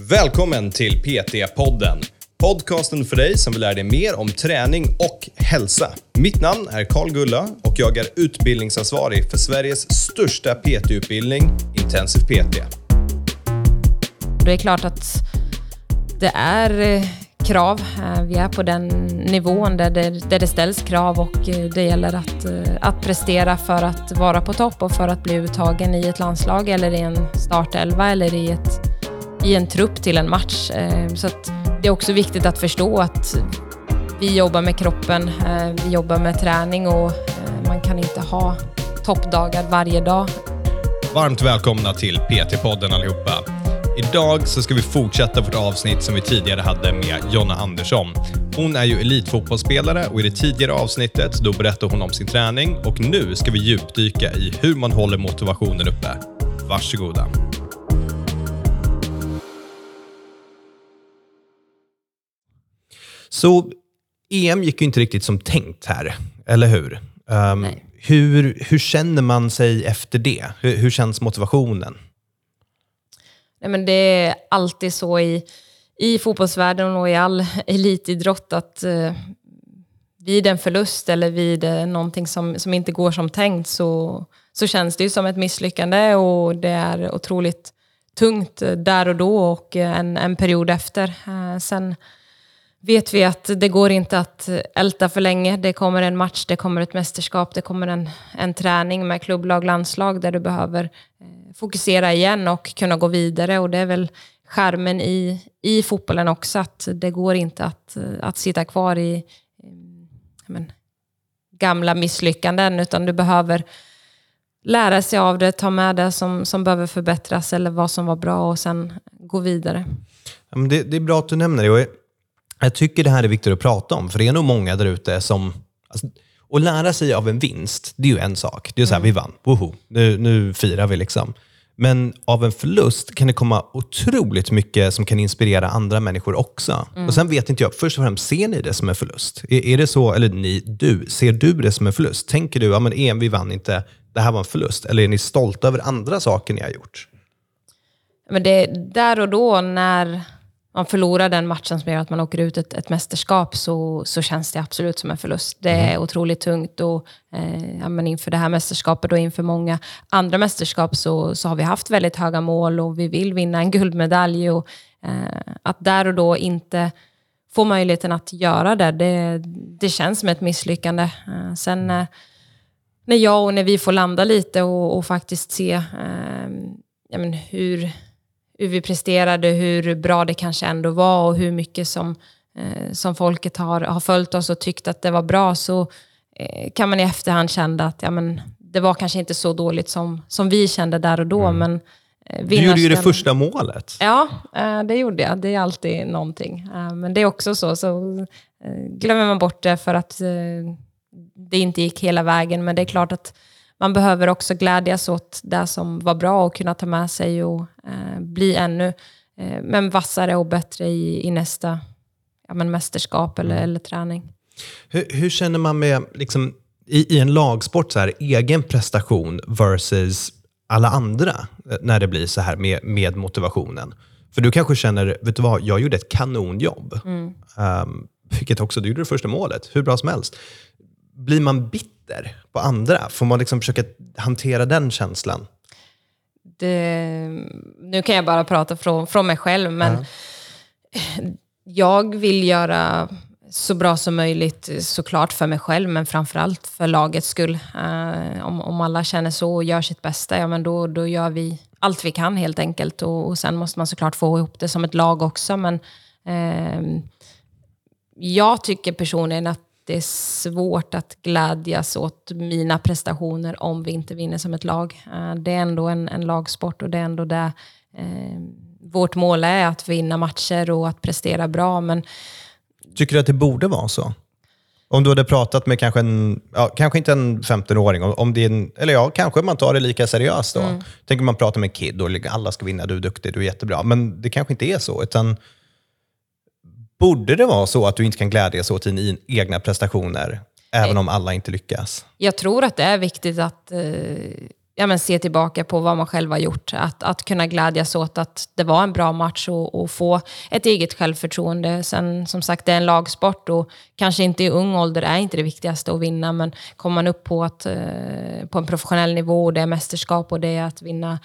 Välkommen till PT-podden. Podcasten för dig som vill lära dig mer om träning och hälsa. Mitt namn är Karl Gulla och jag är utbildningsansvarig för Sveriges största PT-utbildning, Intensiv PT. Det är klart att det är eh, krav. Eh, vi är på den nivån där det, där det ställs krav och eh, det gäller att, att prestera för att vara på topp och för att bli uttagen i ett landslag eller i en startelva eller i, ett, i en trupp till en match. Eh, så det är också viktigt att förstå att vi jobbar med kroppen, eh, vi jobbar med träning och eh, man kan inte ha toppdagar varje dag. Varmt välkomna till PT-podden allihopa. Idag så ska vi fortsätta vårt avsnitt som vi tidigare hade med Jonna Andersson. Hon är ju elitfotbollsspelare och i det tidigare avsnittet då berättade hon om sin träning och nu ska vi djupdyka i hur man håller motivationen uppe. Varsågoda. Så EM gick ju inte riktigt som tänkt här, eller hur? Um, hur, hur känner man sig efter det? Hur, hur känns motivationen? Nej, men det är alltid så i, i fotbollsvärlden och i all elitidrott att eh, vid en förlust eller vid eh, någonting som, som inte går som tänkt så, så känns det ju som ett misslyckande och det är otroligt tungt där och då och en, en period efter. Eh, sen vet vi att det går inte att älta för länge. Det kommer en match, det kommer ett mästerskap, det kommer en, en träning med klubblag, landslag där du behöver eh, fokusera igen och kunna gå vidare. Och det är väl skärmen i, i fotbollen också, att det går inte att, eh, att sitta kvar i eh, men, gamla misslyckanden, utan du behöver lära sig av det, ta med det som, som behöver förbättras eller vad som var bra och sen gå vidare. Ja, men det, det är bra att du nämner det. Jag tycker det här är viktigt att prata om, för det är nog många där ute som... Alltså, att lära sig av en vinst, det är ju en sak. Det är så här, mm. vi vann, woho, nu, nu firar vi liksom. Men av en förlust kan det komma otroligt mycket som kan inspirera andra människor också. Mm. Och Sen vet inte jag, först och främst, ser ni det som en förlust? Är, är det så, eller ni, du, ser du det som en förlust? Tänker du, ja men EM, vi vann inte, det här var en förlust? Eller är ni stolta över andra saker ni har gjort? Men det, där och då när man förlorar den matchen som gör att man åker ut ett, ett mästerskap så, så känns det absolut som en förlust. Det är mm. otroligt tungt och eh, ja, men inför det här mästerskapet och inför många andra mästerskap så, så har vi haft väldigt höga mål och vi vill vinna en guldmedalj. Och, eh, att där och då inte få möjligheten att göra det, det, det känns som ett misslyckande. Eh, sen eh, när jag och när vi får landa lite och, och faktiskt se eh, ja, men hur hur vi presterade, hur bra det kanske ändå var och hur mycket som, eh, som folket har, har följt oss och tyckt att det var bra, så eh, kan man i efterhand känna att ja, men, det var kanske inte så dåligt som, som vi kände där och då. Mm. Men, eh, du gjorde ju det första målet. Ja, det gjorde jag. Det är alltid någonting. Men det är också så, så glömmer man bort det för att det inte gick hela vägen. Men det är klart att man behöver också glädjas åt det som var bra och kunna ta med sig och eh, bli ännu eh, men vassare och bättre i, i nästa ja, men mästerskap eller, mm. eller träning. Hur, hur, känner man med, liksom, i, i en lagsport, så här, egen prestation versus alla andra eh, när det blir så här med, med motivationen? För du kanske känner, vet du vad, jag gjorde ett kanonjobb. Mm. Um, vilket också, du gjorde det första målet, hur bra som helst. Blir man bitter bitter på andra? Får man liksom försöka hantera den känslan? Det, nu kan jag bara prata från, från mig själv, men uh jag vill göra så bra som möjligt såklart för mig själv, men framförallt för lagets skull. Uh, om, om alla känner så och gör sitt bästa, ja, men då, då gör vi allt vi kan helt enkelt. Och, och sen måste man såklart få ihop det som ett lag också. Men uh, jag tycker personligen att det är svårt att glädjas åt mina prestationer om vi inte vinner som ett lag. Eh, det är ändå en, en lagsport och det är ändå det eh, vårt mål är, att vinna matcher och att prestera bra. Men... Tycker du att det borde vara så? Om du hade pratat med kanske en, ja, kanske inte en 15-åring, om det en, eller ja, kanske man tar det lika seriöst då. Mm. Tänk om man pratar med en kid och alla ska vinna, du är duktig, du är jättebra. Men det kanske inte är så, utan Borde det vara så att du inte kan glädjas åt dina egna prestationer, även om alla inte lyckas? Jag tror att det är viktigt att, eh, ja, men se tillbaka på vad man själv har gjort. Att, att kunna glädjas åt att det var en bra match och, och, få ett eget självförtroende. Sen som sagt, det är en lagsport och kanske inte i ung ålder är inte det viktigaste att vinna, men kommer man upp på, att, eh, på en professionell nivå och det är mästerskap och det är att vinna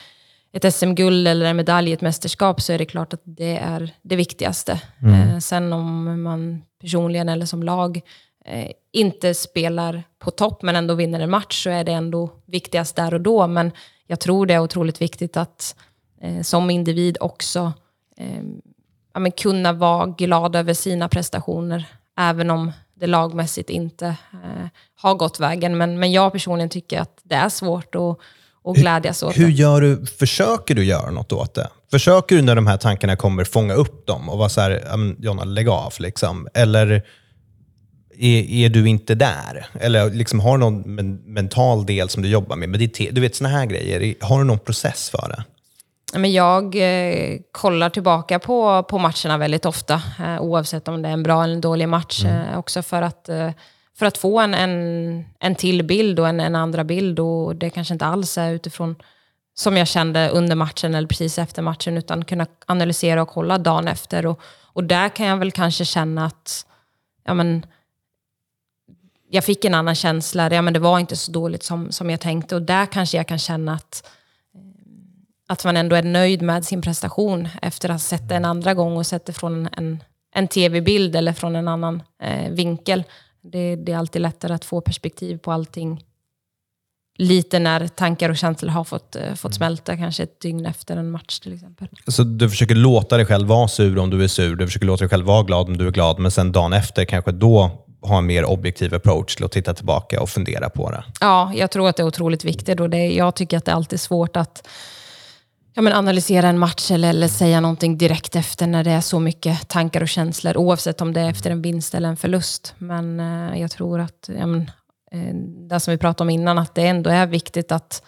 ett SM-guld eller en medalj i ett mästerskap så är det klart att det är det viktigaste. Mm. Eh, sen om man personligen eller som lag eh, inte spelar på topp men ändå vinner en match så är det ändå viktigast där och då. Men jag tror det är otroligt viktigt att eh, som individ också ja, kunna vara glad över sina prestationer. Även om det lagmässigt inte har gått vägen. Men, men jag personligen tycker att det är svårt att och glädjas åt hur, hur gör du, försöker du göra något åt det? Försöker du när de här tankarna kommer fånga upp dem och vara så här, Jonna, lägg av liksom? Eller är, är du inte där? Eller liksom, har du någon men, mental del som du jobbar med? Mediter du vet sådana här grejer. Har du någon process för det? Men jag eh, kollar tillbaka på, på matcherna väldigt ofta, eh, oavsett om det är en bra eller en dålig match. Mm. Eh, också för att, eh, för att få en, en, en till bild och en, en andra bild. Och det kanske inte alls är utifrån som jag kände under matchen eller precis efter matchen, utan kunna analysera och kolla dagen efter. Och, och där kan jag väl kanske känna att ja, men, jag fick en annan känsla. Ja, men det var inte så dåligt som, som jag tänkte. Och där kanske jag kan känna att, eh, att man ändå är nöjd med sin prestation efter att ha sett det en andra gång och sett det från en, en tv-bild eller från en annan eh, vinkel. Det, det, är alltid lättare att få perspektiv på allting lite när tankar och känslor har fått, eh, fått smälta, kanske ett dygn efter en match till exempel. Så du försöker låta dig själv vara sur om du är sur, du försöker låta dig själv vara glad om du är glad, men sen dagen efter kanske då ha en mer objektiv approach till att titta tillbaka och fundera på det. Ja, jag tror att det är otroligt viktigt och det, jag tycker att det är alltid svårt att ja, men analysera en match eller, eller säga någonting direkt efter när det är så mycket tankar och känslor, oavsett om det är efter en vinst eller en förlust. Men eh, jag tror att, ja, men, eh, det som vi pratade om innan, att det ändå är viktigt att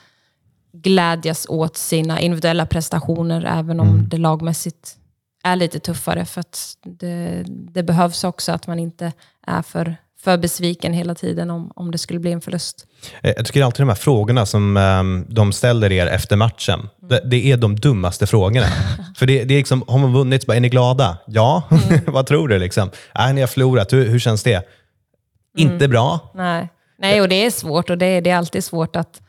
glädjas åt sina individuella prestationer, även om mm. det lagmässigt är lite tuffare. För att det, det, behövs också att man inte är för, för besviken hela tiden om, om det skulle bli en förlust. Eh, jag tycker alltid de här frågorna som um, de ställer er efter matchen, mm. det, det, är de dummaste frågorna. för det, det är liksom, har man vunnit, bara, är ni glada? Ja, mm. vad tror du? Liksom? Äh, ni har förlorat, hur, hur känns det? Mm. Inte bra. Nej. Nej, och det är svårt och det, det är alltid svårt att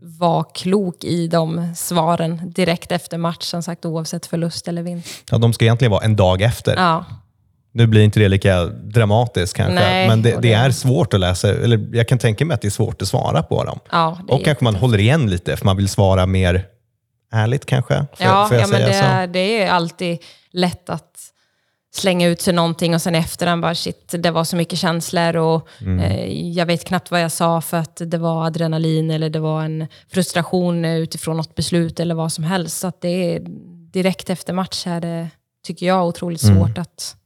vara klok i de svaren direkt efter match, som sagt oavsett förlust eller vinst. Ja, de ska egentligen vara en dag efter. Ja. Nu blir inte det lika dramatiskt kanske, Nej, men det, det, är svårt att läsa. Eller jag kan tänka mig att det är svårt att svara på dem. Ja, och kanske man håller igen lite, för man vill svara mer ärligt kanske. Får, ja, får ja men det är, det är alltid lätt att slänga ut sig någonting och sen efterhand bara shit, det var så mycket känslor och mm. eh, jag vet knappt vad jag sa för att det var adrenalin eller det var en frustration utifrån något beslut eller vad som helst. Så att det är direkt efter match är det, tycker jag, otroligt mm. svårt att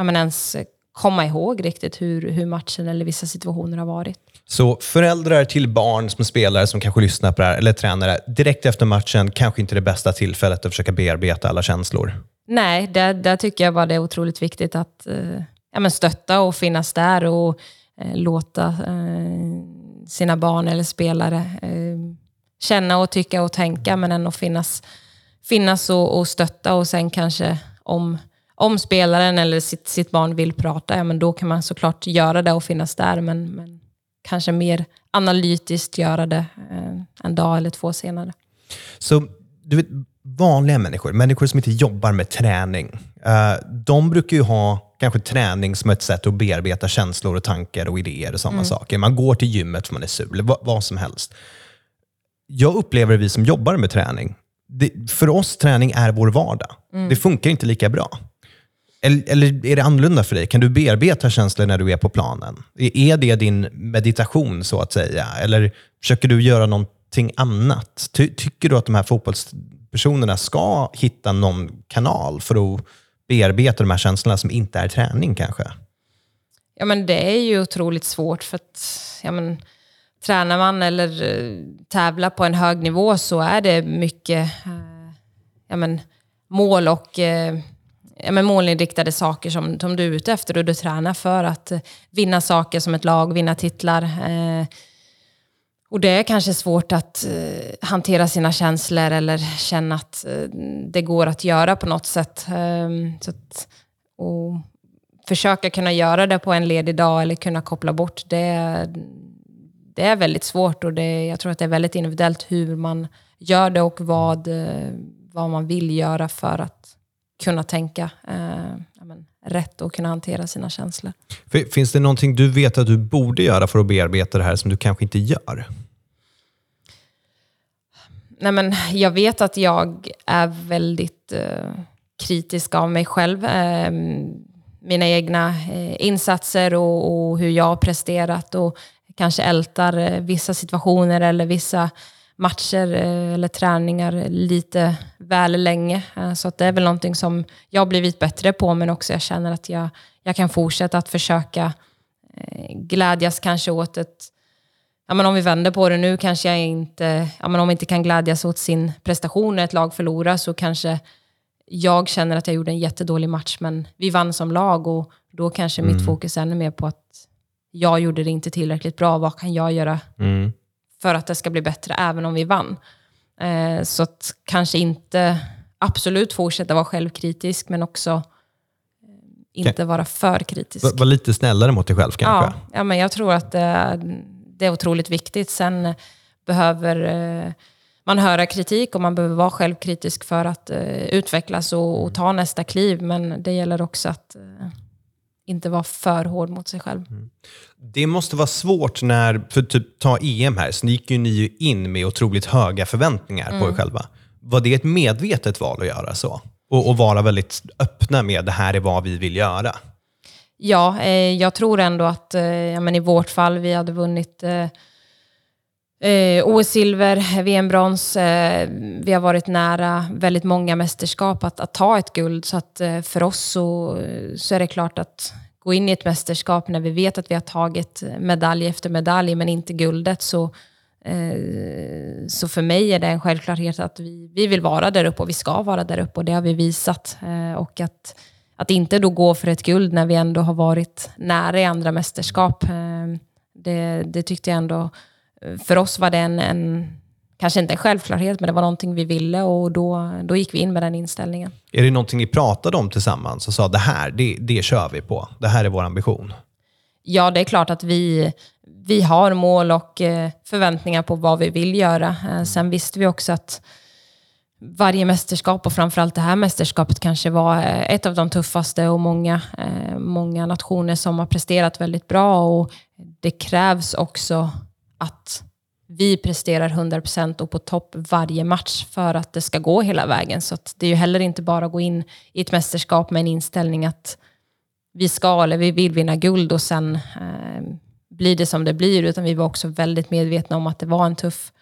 ja, men ens komma ihåg riktigt hur, hur matchen eller vissa situationer har varit. Så föräldrar till barn som spelare som kanske lyssnar på det här, eller tränare, direkt efter matchen kanske inte det bästa tillfället att försöka bearbeta alla känslor? Nej, där, där tycker jag var det otroligt viktigt att eh, ja, men stötta och finnas där och eh, låta eh, sina barn eller spelare eh, känna och tycka och tänka, men ändå finnas, finnas och, och stötta och sen kanske om om spelaren eller sitt, sitt barn vill prata, ja, men då kan man såklart göra det och finnas där, men, men kanske mer analytiskt göra det eh, en dag eller två senare. Så du vet, vanliga människor, människor som inte jobbar med träning, eh, de brukar ju ha kanske träning som ett sätt att bearbeta känslor och tankar och idéer och sådana mm. saker. Man går till gymmet för man är sur, eller vad, vad som helst. Jag upplever vi som jobbar med träning, det, för oss träning är vår vardag. Mm. Det funkar inte lika bra. Eller, eller, är det annorlunda för dig? Kan du bearbeta känslor när du är på planen? Är det din meditation så att säga? Eller försöker du göra någonting annat? Ty, tycker du att de här fotbollspersonerna ska hitta någon kanal för att bearbeta de här känslorna som inte är träning kanske? Ja, men det är ju otroligt svårt för att ja, men, tränar man eller eh, tävlar på en hög nivå så är det mycket eh, ja, men, mål och eh, ja, men målinriktade saker som, som du är ute efter och du tränar för att eh, vinna saker som ett lag, vinna titlar. Eh, och det är kanske svårt att eh, hantera sina känslor eller känna att eh, det går att göra på något sätt. Ehm, så att, och försöka kunna göra det på en ledig dag eller kunna koppla bort det, det är väldigt svårt och det, jag tror att det är väldigt individuellt hur man gör det och vad, eh, vad man vill göra för att kunna tänka eh, men, rätt och kunna hantera sina känslor. Finns det någonting du vet att du borde göra för att bearbeta det här som du kanske inte gör? Nej, men jag vet att jag är väldigt eh, kritisk av mig själv. Eh, mina egna eh, insatser och, och, hur jag har presterat och kanske ältar eh, vissa situationer eller vissa matcher eh, eller träningar lite väl länge. Eh, så det är väl någonting som jag blivit bättre på, men också jag känner att jag, jag kan fortsätta att försöka eh, glädjas kanske åt ett Ja, men om vi vänder på det nu kanske jag inte, ja, men om vi inte kan glädjas åt sin prestation när ett lag förlorar så kanske jag känner att jag gjorde en jättedålig match men vi vann som lag och då kanske mm. mitt fokus är ännu mer på att jag gjorde det inte tillräckligt bra. Vad kan jag göra mm för att det ska bli bättre även om vi vann. Eh, så att kanske inte absolut fortsätta vara självkritisk, men också eh, inte okay. vara för kritisk. Var, var, lite snällare mot dig själv kanske? Ja, ja men jag tror att det, det är otroligt viktigt. Sen behöver eh, man höra kritik och man behöver vara självkritisk för att eh, utvecklas och, och, ta nästa kliv. Men det gäller också att eh, inte vara för hård mot sig själv. Mm. Det måste vara svårt när, för typ ta EM här, så gick ju ni in med otroligt höga förväntningar mm. på er mm. själva. Var det ett medvetet val att göra så? Och, och vara väldigt öppna med det här är vad vi vill göra? Ja, eh, jag tror ändå att eh, ja, men i vårt fall, vi hade vunnit eh, Eh, OS-silver, VM-brons. Eh, vi har varit nära väldigt många mästerskap att, att ta ett guld. Så att eh, för oss så, eh, så är det klart att gå in i ett mästerskap när vi vet att vi har tagit medalj efter medalj men inte guldet så, eh, så för mig är det en självklarhet att vi, vi vill vara där uppe och vi ska vara där uppe och det har vi visat. Eh, och att, att inte då gå för ett guld när vi ändå har varit nära i andra mästerskap. Eh, det, det tyckte jag ändå för oss var det en, en, kanske inte en självklarhet, men det var någonting vi ville och då, då gick vi in med den inställningen. Är det någonting ni pratade om tillsammans och sa det här, det, det kör vi på, det här är vår ambition? Ja, det är klart att vi, vi har mål och eh, förväntningar på vad vi vill göra. Eh, sen visste vi också att varje mästerskap och framförallt det här mästerskapet kanske var eh, ett av de tuffaste och många, många nationer som har presterat väldigt bra och det krävs också att vi presterar 100% och på topp varje match för att det ska gå hela vägen. Så det är ju heller inte bara att gå in i ett mästerskap med en inställning att vi ska eller vi vill vinna guld och sen eh, blir det som det blir. Utan vi var också väldigt medvetna om att det var en tuff,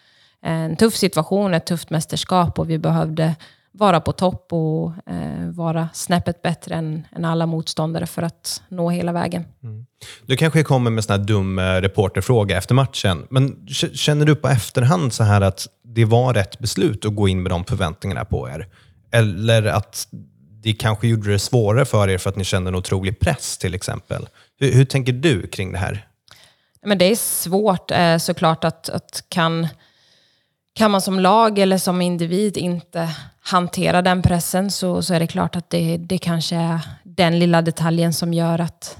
en tuff situation, ett tufft mästerskap och vi behövde vara på topp och eh, vara snäppet bättre än, än, alla motståndare för att nå hela vägen. Mm. Du kanske kommer med en dum eh, reporterfråga efter matchen, men känner du på efterhand så här att det var rätt beslut att gå in med de förväntningarna på er? Eller att det kanske gjorde det svårare för er för att ni kände en otrolig press till exempel? Hur, hur tänker du kring det här? Men det är svårt eh, såklart att, att kan kan man som lag eller som individ inte hantera den pressen så, så är det klart att det, det kanske är den lilla detaljen som gör att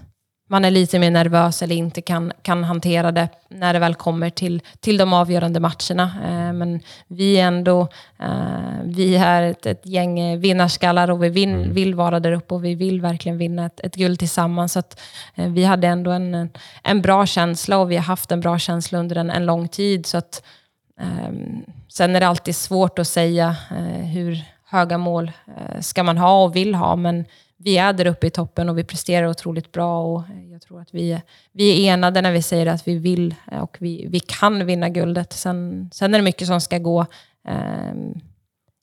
man är lite mer nervös eller inte kan, kan hantera det när det väl kommer till, till de avgörande matcherna. Eh, men vi är ändå eh, vi är ett, ett gäng vinnarskallar och vi vin, mm. vill vara där uppe och vi vill verkligen vinna ett, ett guld tillsammans. Så att, eh, vi hade ändå en, en bra känsla och vi har haft en bra känsla under en, en lång tid. Så att Ehm, sen är det alltid svårt att säga eh, hur höga mål eh, ska man ha och vill ha, men vi är där uppe i toppen och vi presterar otroligt bra och eh, jag tror att vi är, vi är enade när vi säger att vi vill och vi, vi kan vinna guldet. Sen, sen är det mycket som ska gå. Eh,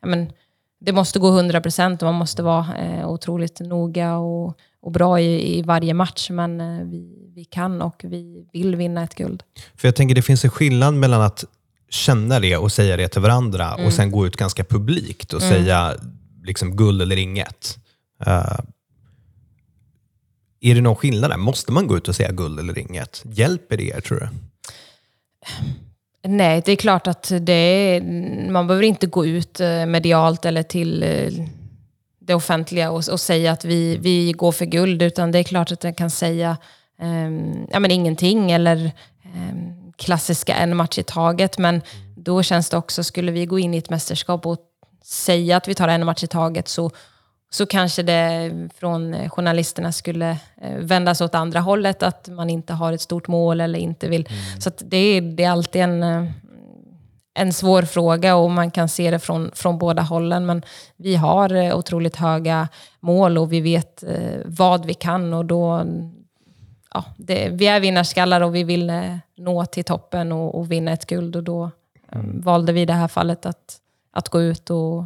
men, det måste gå 100 procent och man måste vara eh, otroligt noga och, och bra i, i varje match. Men eh, vi, vi kan och vi vill vinna ett guld. För jag tänker det finns en skillnad mellan att känna det och säga det till varandra mm. och sen gå ut ganska publikt och mm. säga liksom guld eller inget. Uh, är det någon skillnad där? Måste man gå ut och säga guld eller inget? Hjälper det er tror du? Nej, det är klart att det är, man behöver inte gå ut eh, medialt eller till eh, det offentliga och, och säga att vi, vi går för guld, utan det är klart att jag kan säga um, ja, men ingenting eller um, klassiska en match i taget. Men då känns det också, skulle vi gå in i ett mästerskap och säga att vi tar en match i taget så, så kanske det från journalisterna skulle eh, vändas åt andra hållet, att man inte har ett stort mål eller inte vill. Mm. Så det, är, det är alltid en, eh, en svår fråga och man kan se det från, från båda hållen. Men vi har eh, otroligt höga mål och vi vet vad vi kan och då... Ja, det, vi är vinnarskallar och vi vill nå till toppen och, och vinna ett guld och då mm. valde vi i det här fallet att, att gå ut och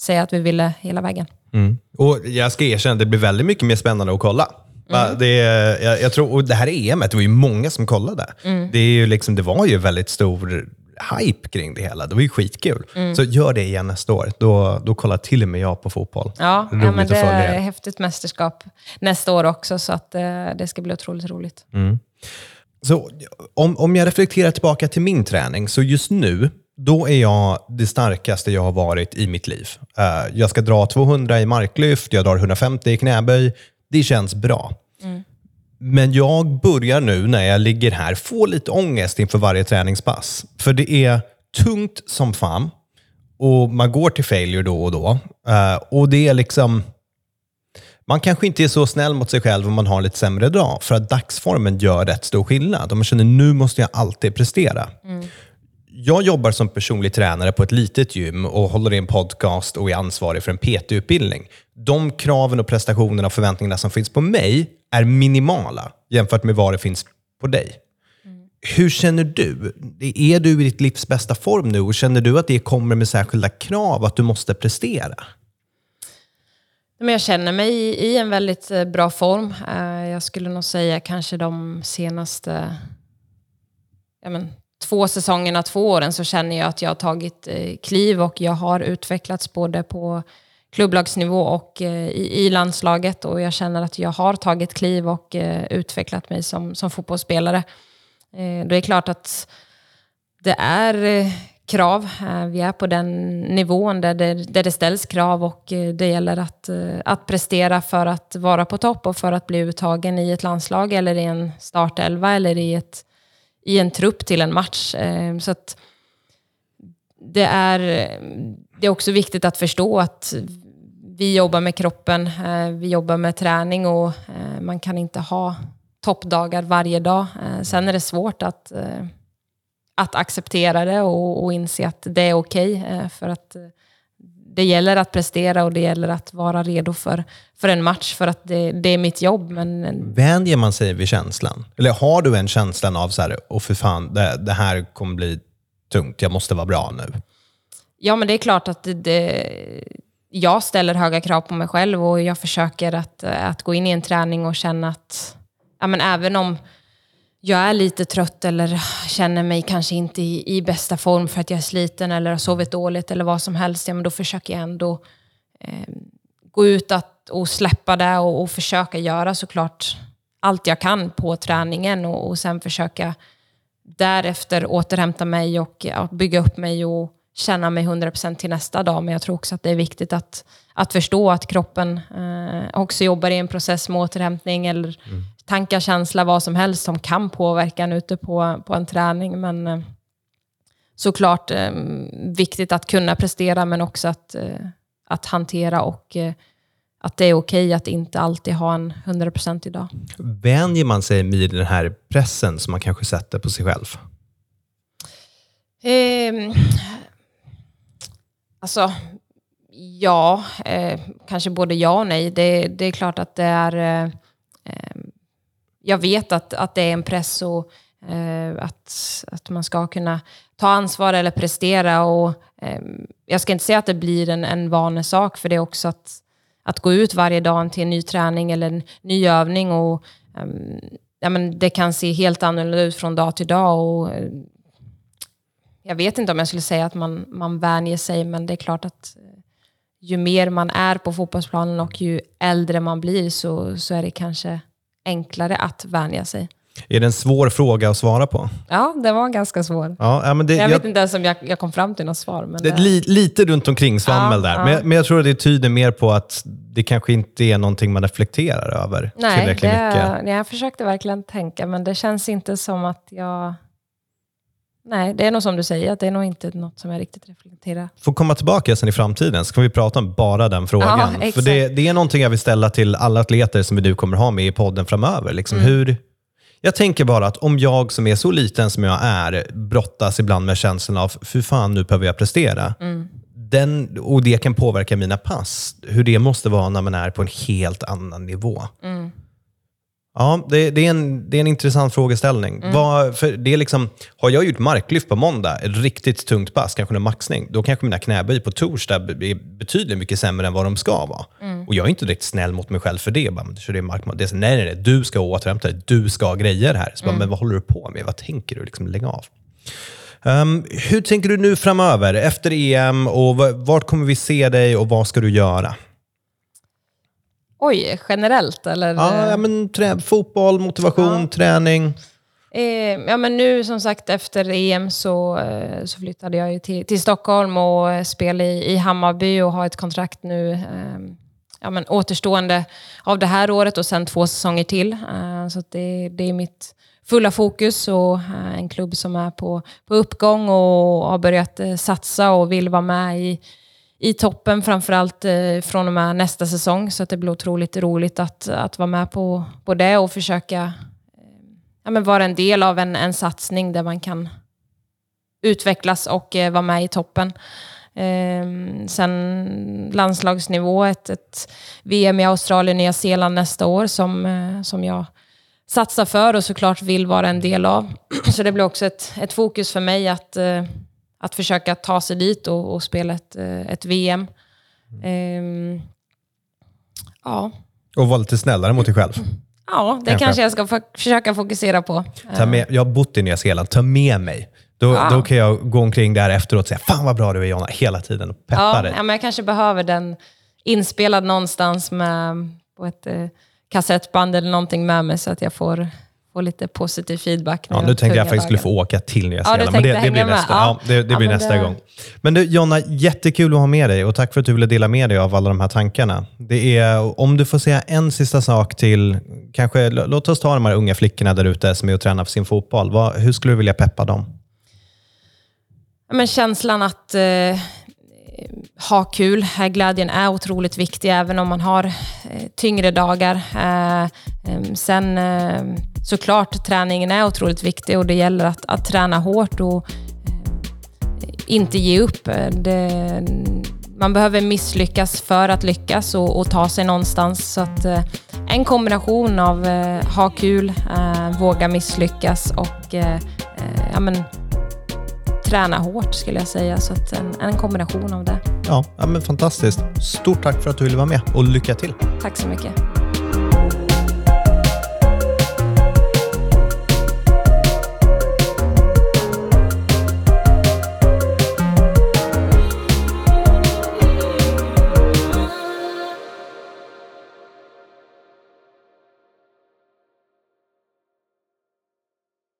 säga att vi ville hela vägen. Mm. Och Jag ska erkänna, det blir väldigt mycket mer spännande att kolla. Mm. Det, jag, jag, tror, och det här EMet, det var ju många som kollade. Mm. Det, är ju liksom, det var ju väldigt stor hype kring det hela. Det var ju skitkul. Mm. Så gör det igen nästa år. Då, då kollar till och med jag på fotboll. Ja, ja men det är ett häftigt mästerskap nästa år också, så att, eh, det ska bli otroligt roligt. Mm. Så om, om jag reflekterar tillbaka till min träning, så just nu då är jag det starkaste jag har varit i mitt liv. Uh, jag ska dra 200 i marklyft, jag drar 150 i knäböj. Det känns bra. Mm. Men jag börjar nu när jag ligger här få lite ångest inför varje träningspass. För det är tungt som fan och man går till failure då och då. Uh, och det är liksom... Man kanske inte är så snäll mot sig själv om man har en lite sämre dag, för att dagsformen gör rätt stor skillnad. Om man känner nu måste jag alltid prestera. Mm jag jobbar som personlig tränare på ett litet gym och håller i en podcast och är ansvarig för en PT-utbildning. De kraven och prestationerna och förväntningarna som finns på mig är minimala jämfört med vad det finns på dig. Mm. Hur känner du? Är du i ditt livs bästa form nu och känner du att det kommer med särskilda krav att du måste prestera? jag känner mig i en väldigt eh, bra form. Eh, jag skulle nog säga kanske de senaste ja men, två säsongerna, två åren, så känner jag att jag har tagit eh, kliv och jag har utvecklats både på klubblagsnivå och eh, i, i, landslaget. Och jag känner att jag har tagit kliv och eh, utvecklat mig som, som fotbollsspelare. Eh, det är klart att det är eh, krav. Eh, vi är på den nivån där det, där det ställs krav och eh, det gäller att, eh, att prestera för att vara på topp och för att bli uttagen i ett landslag eller i en startelva eller i ett i en trupp till en match. Ehm, så att det är, det är också viktigt att förstå att vi jobbar med kroppen, eh, vi jobbar med träning och eh, man kan inte ha toppdagar varje dag. Eh, sen är det svårt att, att acceptera det och, och inse att det är okej. Okay, för att det gäller att prestera och det gäller att vara redo för, för en match, för att det, det är mitt jobb. Men... Vänjer man sig vid känslan? Eller har du en känslan av så här, åh för fan, det, det här kommer bli tungt, jag måste vara bra nu? Ja, men det är klart att det, det, jag ställer höga krav på mig själv och jag försöker att, att gå in i en träning och känna att, ja, men även om jag är lite trött eller känner mig kanske inte i, i, bästa form för att jag är sliten eller har sovit dåligt eller vad som helst, ja, men då försöker jag ändå eh, gå ut att, och släppa det och, och, försöka göra såklart allt jag kan på träningen och, och sen försöka därefter återhämta mig och ja, bygga upp mig och känna mig 100% till nästa dag. Men jag tror också att det är viktigt att, att förstå att kroppen eh, också jobbar i en process med återhämtning eller mm tankar, känsla, vad som helst som kan påverka en ute på, på en träning. Men eh, såklart eh, viktigt att kunna prestera men också att, eh, att hantera och att det är okej att inte alltid ha en 100% idag. Vänjer man sig med den här pressen som man kanske sätter på sig själv? Eh, alltså, ja, eh, kanske både ja och nej. Det, det är klart att det är eh, jag vet att, att det är en press och eh, att, att man ska kunna ta ansvar eller prestera. Och, eh, jag ska inte säga att det blir en, en vanesak, för det är också att, att gå ut varje dag till en ny träning eller en ny övning. Och, eh, ja, men det kan se helt annorlunda ut från dag till dag. Och, eh, jag vet inte om jag skulle säga att man, man vänjer sig, men det är klart att eh, ju mer man är på fotbollsplanen och ju äldre man blir så, så är det kanske enklare att vänja sig. Är det en svår fråga att svara på? Ja, det var ganska svår. Ja, men det, Jag jag, vet inte ens om jag, jag kom fram till något svar. Men det det, li, lite runt omkring svammel Ja, där. ja. Men, men jag tror att det tyder mer på att det kanske inte är någonting man reflekterar över nej, tillräckligt mycket. det, nej, jag försökte verkligen tänka, men det känns inte som att jag... Nej, det är nog som du säger, att det är nog inte något som jag riktigt reflekterar. Får komma tillbaka sen i framtiden så kan vi prata om bara den frågan. Ja. För det, det är någonting jag vill ställa till alla atleter som du kommer ha med i podden framöver. Liksom Mm. hur, jag tänker bara att om jag som är så liten som jag är brottas ibland med känslan av för fan nu behöver jag prestera. Mm. Den, och det kan påverka mina pass. Hur det måste vara när man är på en helt annan nivå. Mm. Ja, det, det, är en, det är en intressant frågeställning. Mm. Vad, för det är liksom, har jag gjort marklyft på måndag, ett riktigt tungt pass, kanske en maxning, då kanske mina knäböj på torsdag är betydligt mycket sämre än vad de ska vara. Mm. Och jag är inte direkt snäll mot mig själv för det. Bara, kör det mark, det är så, nej, nej, nej, du ska återhämta dig, du ska ha grejer här. Så bara, Mm. men vad håller du på med? Vad tänker du? Liksom, lägg av. Ehm, hur tänker du nu framöver, efter EM? och Vart kommer vi se dig och vad ska du göra? Oj, generellt eller? Ja, ja, men, trä, fotboll, motivation, Ja. träning. Eh, ja, men nu som sagt efter EM så, eh, så flyttade jag till, till Stockholm och eh, spelar i, i Hammarby och har ett kontrakt nu eh, ja, men återstående av det här året och sen två säsonger till. Så det, det är mitt fulla fokus och en klubb som är på, på uppgång och har börjat satsa och vill vara med i, i toppen, framförallt eh, från och med nästa säsong. Så att det blir otroligt roligt att, att vara med på, på det och försöka eh, ja, men vara en del av en, en satsning där man kan utvecklas och eh, vara med i toppen. Eh, sen landslagsnivå, ett, ett VM i Australien, Nya Zeeland nästa år som, eh, som jag satsar för och såklart vill vara en del av. Så det blir också ett, ett fokus för mig att, eh, att försöka ta sig dit och, och spela ett, eh, ett VM. Eh, ja. Och vara lite snällare mot dig själv. ja, det Kanske. kanske jag ska försöka fokusera på. Ta med, jag har bott i Nya Zeeland, ta med mig. Då, Ja. då kan jag gå omkring där efteråt och säga “Fan vad bra du är Jonna” hela tiden och peppa Ja, dig. ja, men jag kanske behöver den inspelad någonstans med, på ett eh, kassettband eller någonting med mig så att jag får, får lite positiv feedback. Ja, jag nu tänkte jag tunga faktiskt skulle få åka till Nya Ja, Zeeland. du men det, det blir hänga med. nästa, Ja. ja. det, det Ja, blir men nästa det- gång. Men du Jonna, jättekul att ha med dig och tack för att du ville dela med dig av alla de här tankarna. Det är, om du får säga en sista sak till, kanske, låt oss ta de här unga flickorna där ute som är och tränar för sin fotboll. Vad, hur skulle du vilja peppa dem? Ja, men känslan att eh, ha kul, glädjen är otroligt viktig även om man har eh, tyngre dagar. Eh, ehm, sen eh, såklart, träningen är otroligt viktig och det gäller att, att träna hårt och inte ge upp. Det, man behöver misslyckas för att lyckas och, och ta sig någonstans. Så att, en kombination av ha kul, våga misslyckas och ja, men, träna hårt skulle jag säga. Så att en, en kombination av det. Ja, ja men fantastiskt. Stort tack för att du ville vara med och lycka till. Tack så mycket.